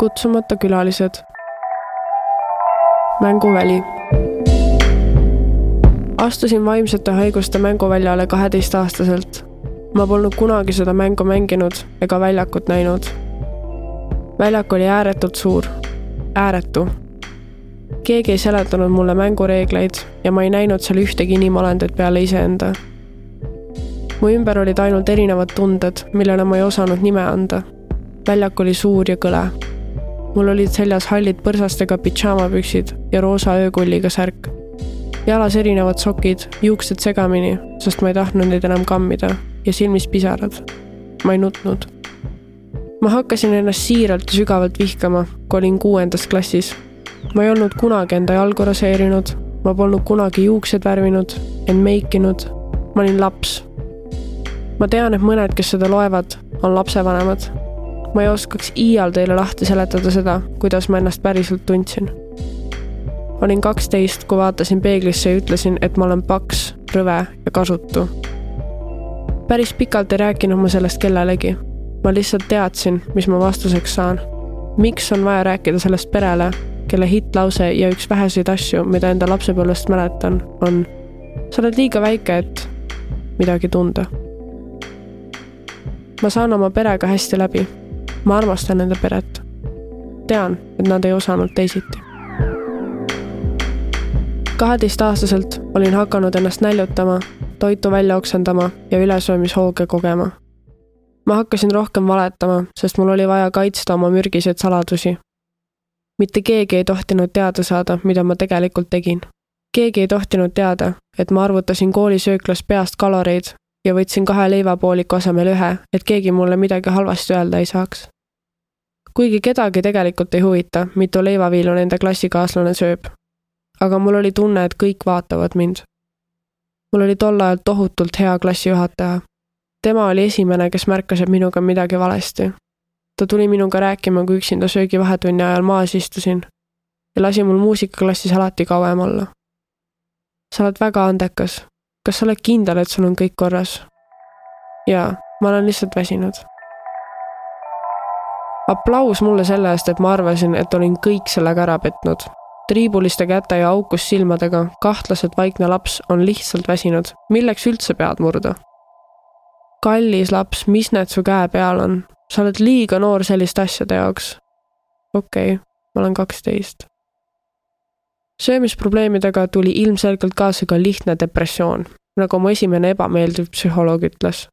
kutsumata külalised. mänguväli. astusin vaimsete haiguste mänguväljale kaheteistaastaselt. ma polnud kunagi seda mängu mänginud ega väljakut näinud. väljak oli ääretult suur, ääretu. keegi ei seletanud mulle mängureegleid ja ma ei näinud seal ühtegi inimolendit peale iseenda mu ümber olid ainult erinevad tunded, millele ma ei osanud nime anda. väljak oli suur ja kõle. Mul olid seljas hallid põrsastega pidžaamapüksid ja roosa öökulliga särk. jalas erinevad sokid, juuksed segamini, sest ma ei tahtnud neid enam kammida ja silmis pisarad. ma ei nutnud. ma hakkasin ennast siiralt ja sügavalt vihkama, kui olin kuuendas klassis. ma ei olnud kunagi enda jalgu raseerinud, ma polnud kunagi juuksed värvinud, end meikinud. ma olin laps ma tean, et mõned, kes seda loevad, on lapsevanemad. Ma ei oskaks iial teile lahti seletada seda, kuidas ma ennast päriselt tundsin. olin kaksteist, kui vaatasin peeglisse ja ütlesin, et ma olen paks, rõve ja kasutu. päris pikalt ei rääkinud ma sellest kellelegi. ma lihtsalt teadsin, mis ma vastuseks saan. miks on vaja rääkida sellest perele, kelle hittlause ja üks väheseid asju, mida enda lapsepõlvest mäletan, on sa oled liiga väike, et midagi tunda ma saan oma perega hästi läbi. Ma armastan nende peret. tean, et nad ei osanud teisiti. kaheteistaastaselt olin hakanud ennast näljutama, toitu välja oksendama ja ülesöömishooge kogema. ma hakkasin rohkem valetama, sest mul oli vaja kaitsta oma mürgiseid saladusi. mitte keegi ei tohtinud teada saada, mida ma tegelikult tegin keegi ei tohtinud teada, et ma arvutasin koolisööklas peast kaloreid ja võtsin kahe leivapooliku asemel ühe, et keegi mulle midagi halvasti öelda ei saaks. Kuigi kedagi tegelikult ei huvita, mitu leivaviilu nende klassikaaslane sööb. aga mul oli tunne, et kõik vaatavad mind. mul oli tol ajal tohutult hea klassijuhataja. tema oli esimene, kes märkas, et minuga on midagi valesti. ta tuli minuga rääkima, kui üksinda söögivahetunni ajal maas istusin ja lasi mul muusikaklassis alati kauem olla. sa oled väga andekas kas sa oled kindel, et sul on kõik korras? jaa, ma olen lihtsalt väsinud. Aplaus mulle selle eest, et ma arvasin, et olin kõik sellega ära petnud. triibuliste käte ja aukus silmadega, kahtlaselt vaikne laps on lihtsalt väsinud, milleks üldse pead murda? kallis laps, mis need su käe peal on? sa oled liiga noor selliste asjade jaoks. okei okay,, ma olen kaksteist söömisprobleemidega tuli ilmselgelt kaasa ka lihtne depressioon, nagu mu esimene ebameeldiv psühholoog ütles.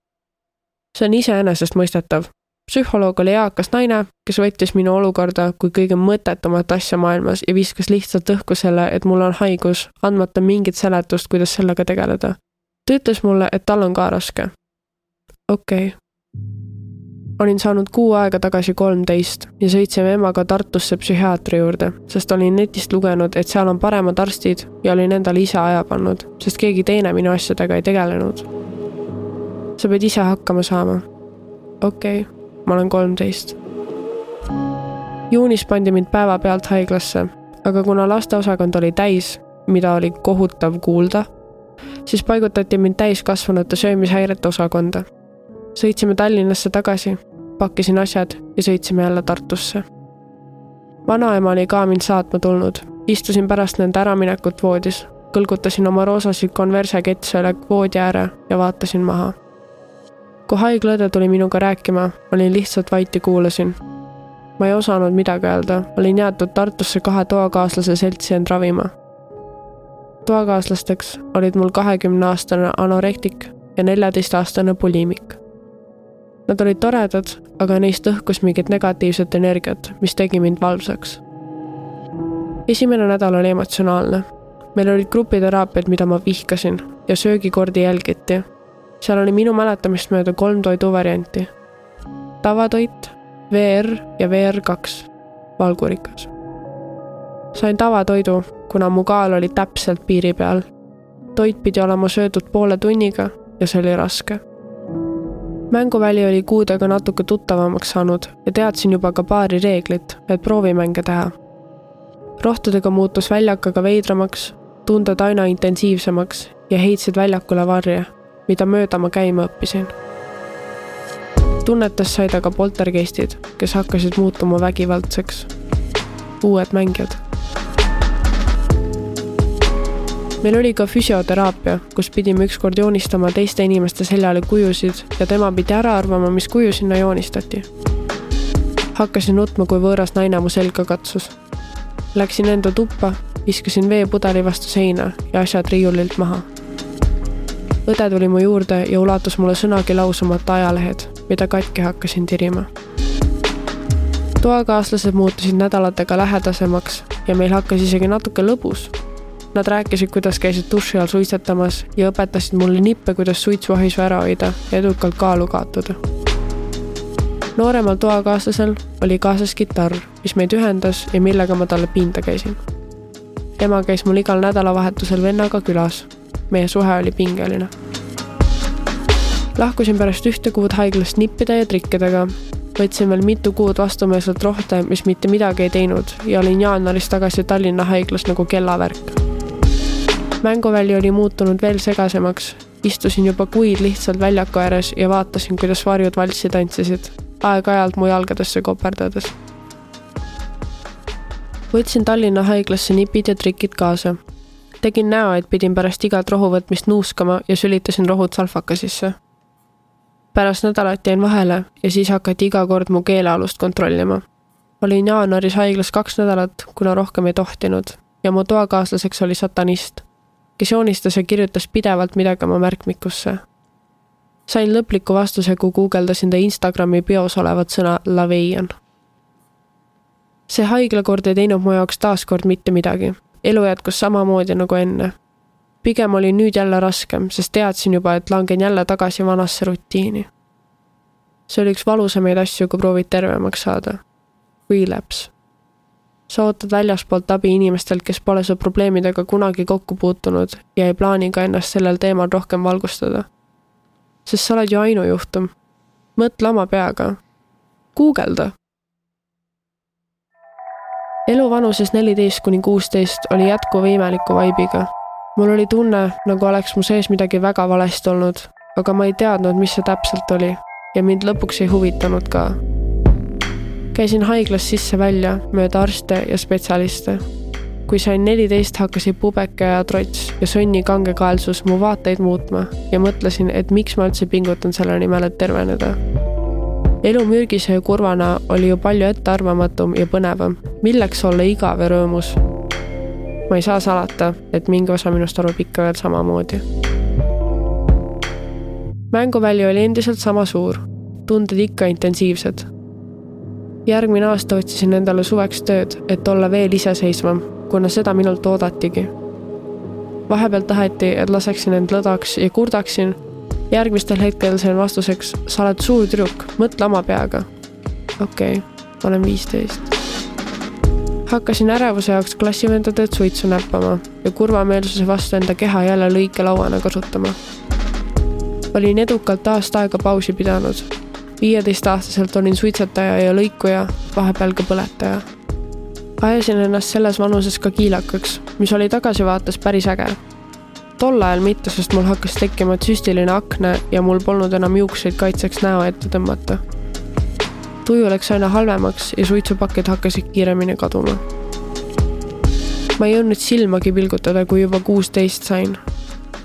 see on iseenesestmõistetav. Psühholoog oli eakas naine, kes võttis minu olukorda kui kõige mõttetumat asja maailmas ja viskas lihtsalt õhku selle, et mul on haigus, andmata mingit seletust, kuidas sellega tegeleda. ta ütles mulle, et tal on ka raske. okei okay olin saanud kuu aega tagasi kolmteist ja sõitsime emaga Tartusse psühhiaatri juurde, sest olin netist lugenud, et seal on paremad arstid ja olin endale ise aja pannud, sest keegi teine minu asjadega ei tegelenud. sa pead ise hakkama saama. okei okay,, ma olen kolmteist. juunis pandi mind päevapealt haiglasse, aga kuna lasteosakond oli täis, mida oli kohutav kuulda, siis paigutati mind täiskasvanute söömishäirete osakonda sõitsime Tallinnasse tagasi, pakkisin asjad ja sõitsime jälle Tartusse. vanaema oli ka mind saatma tulnud, istusin pärast nende äraminekut voodis, kõlgutasin oma roosasid konverse ketse üle voodi ääre ja vaatasin maha. Kui haiglaõde tuli minuga rääkima, olin lihtsalt vait ja kuulasin. ma ei osanud midagi öelda, olin jäetud Tartusse kahe toakaaslase seltsi end ravima. toakaaslasteks olid mul kahekümneaastane anorektik ja neljateistaastane bulimik Nad olid toredad, aga neist õhkus mingit negatiivset energiat, mis tegi mind valvsaks. esimene nädal oli emotsionaalne. meil olid grupiteraapiad, mida ma vihkasin ja söögikordi jälgiti. Seal oli minu mäletamist mööda kolm toiduvarianti. tavatoit, VR ja VR2, valgurikas. sain tavatoidu, kuna mu kaal oli täpselt piiri peal. toit pidi olema söödud poole tunniga ja see oli raske mänguväli oli kuudega natuke tuttavamaks saanud ja teadsin juba ka paari reeglit, et proovimänge teha. rohtudega muutus väljak aga veidramaks, tunded aina intensiivsemaks ja heitsid väljakule varje, mida mööda ma käima õppisin. tunnetas sai ta ka poltergeistid, kes hakkasid muutuma vägivaldseks. uued mängijad. meil oli ka füsioteraapia, kus pidime ükskord joonistama teiste inimeste seljale kujusid ja tema pidi ära arvama, mis kuju sinna joonistati. hakkasin nutma, kui võõras naine mu selga katsus. Läksin enda tuppa, viskasin veepudeli vastu seina ja asjad riiulilt maha õde tuli mu juurde ja ulatas mulle sõnagi lausumata ajalehed, mida katki hakkasin tirima. toakaaslased muutusid nädalatega lähedasemaks ja meil hakkas isegi natuke lõbus. Nad rääkisid, kuidas käisid duši all suitsetamas ja õpetasid mulle nippe, kuidas suitsuahisu ära hoida ja edukalt kaalu kaotada. nooremal toakaaslasel oli kaasas kitarr, mis meid ühendas ja millega ma talle pinda käisin. ema käis mul igal nädalavahetusel vennaga külas meie suhe oli pingeline. lahkusin pärast ühte kuud haiglast nippide ja trikkidega. võtsin veel mitu kuud vastumeelselt rohte, mis mitte midagi ei teinud ja olin jaanuaris tagasi Tallinna haiglas nagu kellavärk. mänguväli oli muutunud veel segasemaks, istusin juba kuid lihtsalt väljaku ääres ja vaatasin, kuidas varjud valssi tantsisid, aeg-ajalt mu jalgadesse koperdades võtsin Tallinna haiglasse nipid ja trikid kaasa tegin näo, et pidin pärast igat rohu võtmist nuuskama ja sülitasin rohud salfaka sisse. pärast nädalat jäin vahele ja siis hakati iga kord mu keelealust kontrollima. olin jaanuaris haiglas kaks nädalat, kuna rohkem ei tohtinud ja mu toakaaslaseks oli satanist, kes joonistas ja kirjutas pidevalt midagi oma märkmikusse. sain lõpliku vastuse, kui guugeldasin ta Instagrami bios olevat sõna laveian see haiglakord ei teinud mu jaoks taaskord mitte midagi elu jätkus samamoodi nagu enne. pigem oli nüüd jälle raskem, sest teadsin juba, et langen jälle tagasi vanasse rutiini. see oli üks valusamaid asju, kui proovid tervemaks saada. Relapse. sa ootad väljaspoolt abi inimestelt, kes pole su probleemidega kunagi kokku puutunud ja ei plaani ka ennast sellel teemal rohkem valgustada. sest sa oled ju ainujuhtum. mõtle oma peaga. guugelda elu vanuses neliteist kuni kuusteist oli jätkuva imeliku vaibiga. mul oli tunne, nagu oleks mu sees midagi väga valesti olnud, aga ma ei teadnud, mis see täpselt oli ja mind lõpuks ei huvitanud ka. käisin haiglas sisse-välja mööda arste ja spetsialiste. kui sain neliteist, hakkasid pubeke ja trots ja sonni kangekaelsus mu vaateid muutma ja mõtlesin, et miks ma üldse pingutan selle nimel, et terveneda elu mürgise ja kurvana oli ju palju ettearvamatum ja põnevam. milleks olla igav ja rõõmus? ma ei saa salata, et mingi osa minust arvab ikka veel samamoodi. mänguväli oli endiselt sama suur, tunded ikka intensiivsed. järgmine aasta otsisin endale suveks tööd, et olla veel iseseisvam, kuna seda minult oodatigi. vahepeal taheti, et laseksin end lõdvaks ja kurdaksin järgmistel hetkedel sain vastuseks, sa oled suur tüdruk, mõtle oma peaga. okei okay,, olen viisteist. hakkasin ärevuse jaoks klassivendadelt suitsu näppama ja kurvameelsuse vastu enda keha jälle lõikelauana kasutama. olin edukalt aasta aega pausi pidanud. viieteistaastaselt olin suitsetaja ja lõikuja, vahepeal ka põletaja. ajasin ennast selles vanuses ka kiilakaks, mis oli tagasivaates päris äge tol ajal mitte, sest mul hakkas tekkima tsüstiline akne ja mul polnud enam juukseid kaitseks näo ette tõmmata. tuju läks aina halvemaks ja suitsupakid hakkasid kiiremini kaduma. ma ei jõudnud silmagi pilgutada, kui juba kuusteist sain.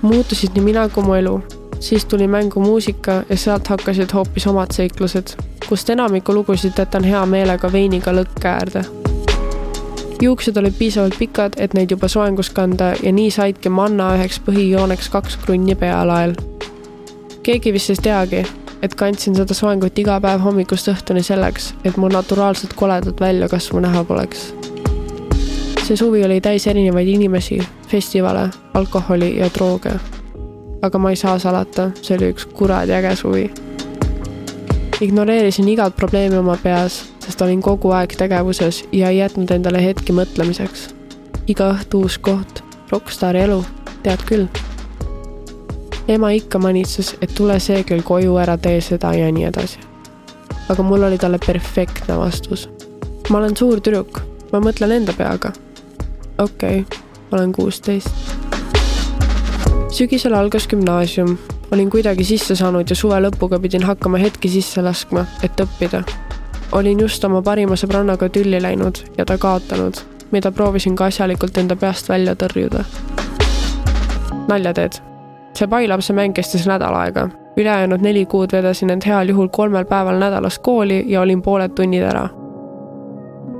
muutusid nii mina kui mu elu. siis tuli mängu muusika ja sealt hakkasid hoopis omad seiklused, kust enamiku lugusid jätan hea meelega veiniga lõkke äärde juuksed olid piisavalt pikad, et neid juba soengus kanda ja nii saidki manna üheks põhijooneks kaks krunni pealael. keegi vist ei teagi, et kandsin seda soengut iga päev hommikust õhtuni selleks, et mu naturaalselt koledat väljakasvu näha poleks. see suvi oli täis erinevaid inimesi, festivale, alkoholi ja drooge. aga ma ei saa salata, see oli üks kuradi äge suvi. ignoreerisin igat probleemi oma peas sest olin kogu aeg tegevuses ja ei jätnud endale hetki mõtlemiseks. iga õhtu uus koht, rokkstaari elu, tead küll. ema ikka manitses, et tule see kell koju, ära tee seda ja nii edasi. aga mul oli talle perfektne vastus. ma olen suur tüdruk, ma mõtlen enda peaga. okei okay,, olen kuusteist sügisel algas gümnaasium, olin kuidagi sisse saanud ja suve lõpuga pidin hakkama hetki sisse laskma, et õppida. Olin just oma parima sõbrannaga tülli läinud ja ta kaotanud, mida proovisin ka asjalikult enda peast välja tõrjuda. nalja teed? see pailapse mäng kestis nädal aega. ülejäänud neli kuud vedasin end heal juhul kolmel päeval nädalas kooli ja olin pooled tunnid ära.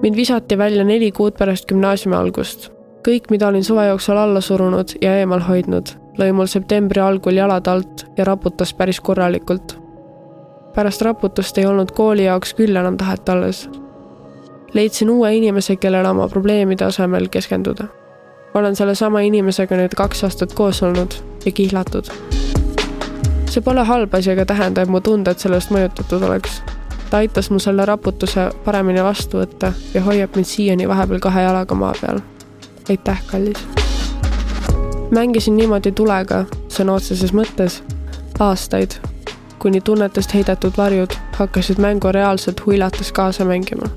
mind visati välja neli kuud pärast gümnaasiumi algust. kõik, mida olin suve jooksul alla surunud ja eemal hoidnud, lõi mul septembri algul jalad alt ja raputas päris korralikult. Pärast raputust ei olnud kooli jaoks küll enam tahet alles. leidsin uue inimese, kellele oma probleemide asemel keskenduda. olen sellesama inimesega nüüd kaks aastat koos olnud ja kihlatud. see pole halb asi ega tähenda, et mu tunded sellest mõjutatud oleks. ta aitas mu selle raputuse paremini vastu võtta ja hoiab mind siiani vahepeal kahe jalaga maa peal. aitäh, kallis mängisin niimoodi tulega, sõna otseses mõttes, aastaid, kuni tunnetest heidetud varjud hakkasid mängu reaalselt huilates kaasa mängima.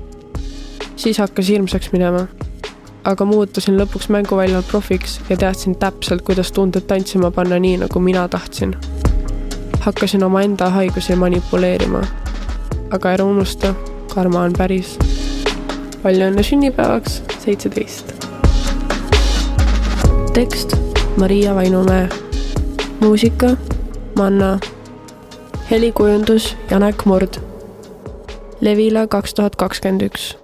siis hakkas hirmsaks minema. aga muutusin lõpuks mänguväljal profiks ja teadsin täpselt, kuidas tunded tantsima panna nii, nagu mina tahtsin. hakkasin omaenda haigusi manipuleerima. aga ära unusta, karma on päris. palju õnne sünnipäevaks, seitseteist. tekst Maria Vainumäe. muusika Manna. Helikujundus Janek Murd. Levila kaks tuhat kakskümmend üks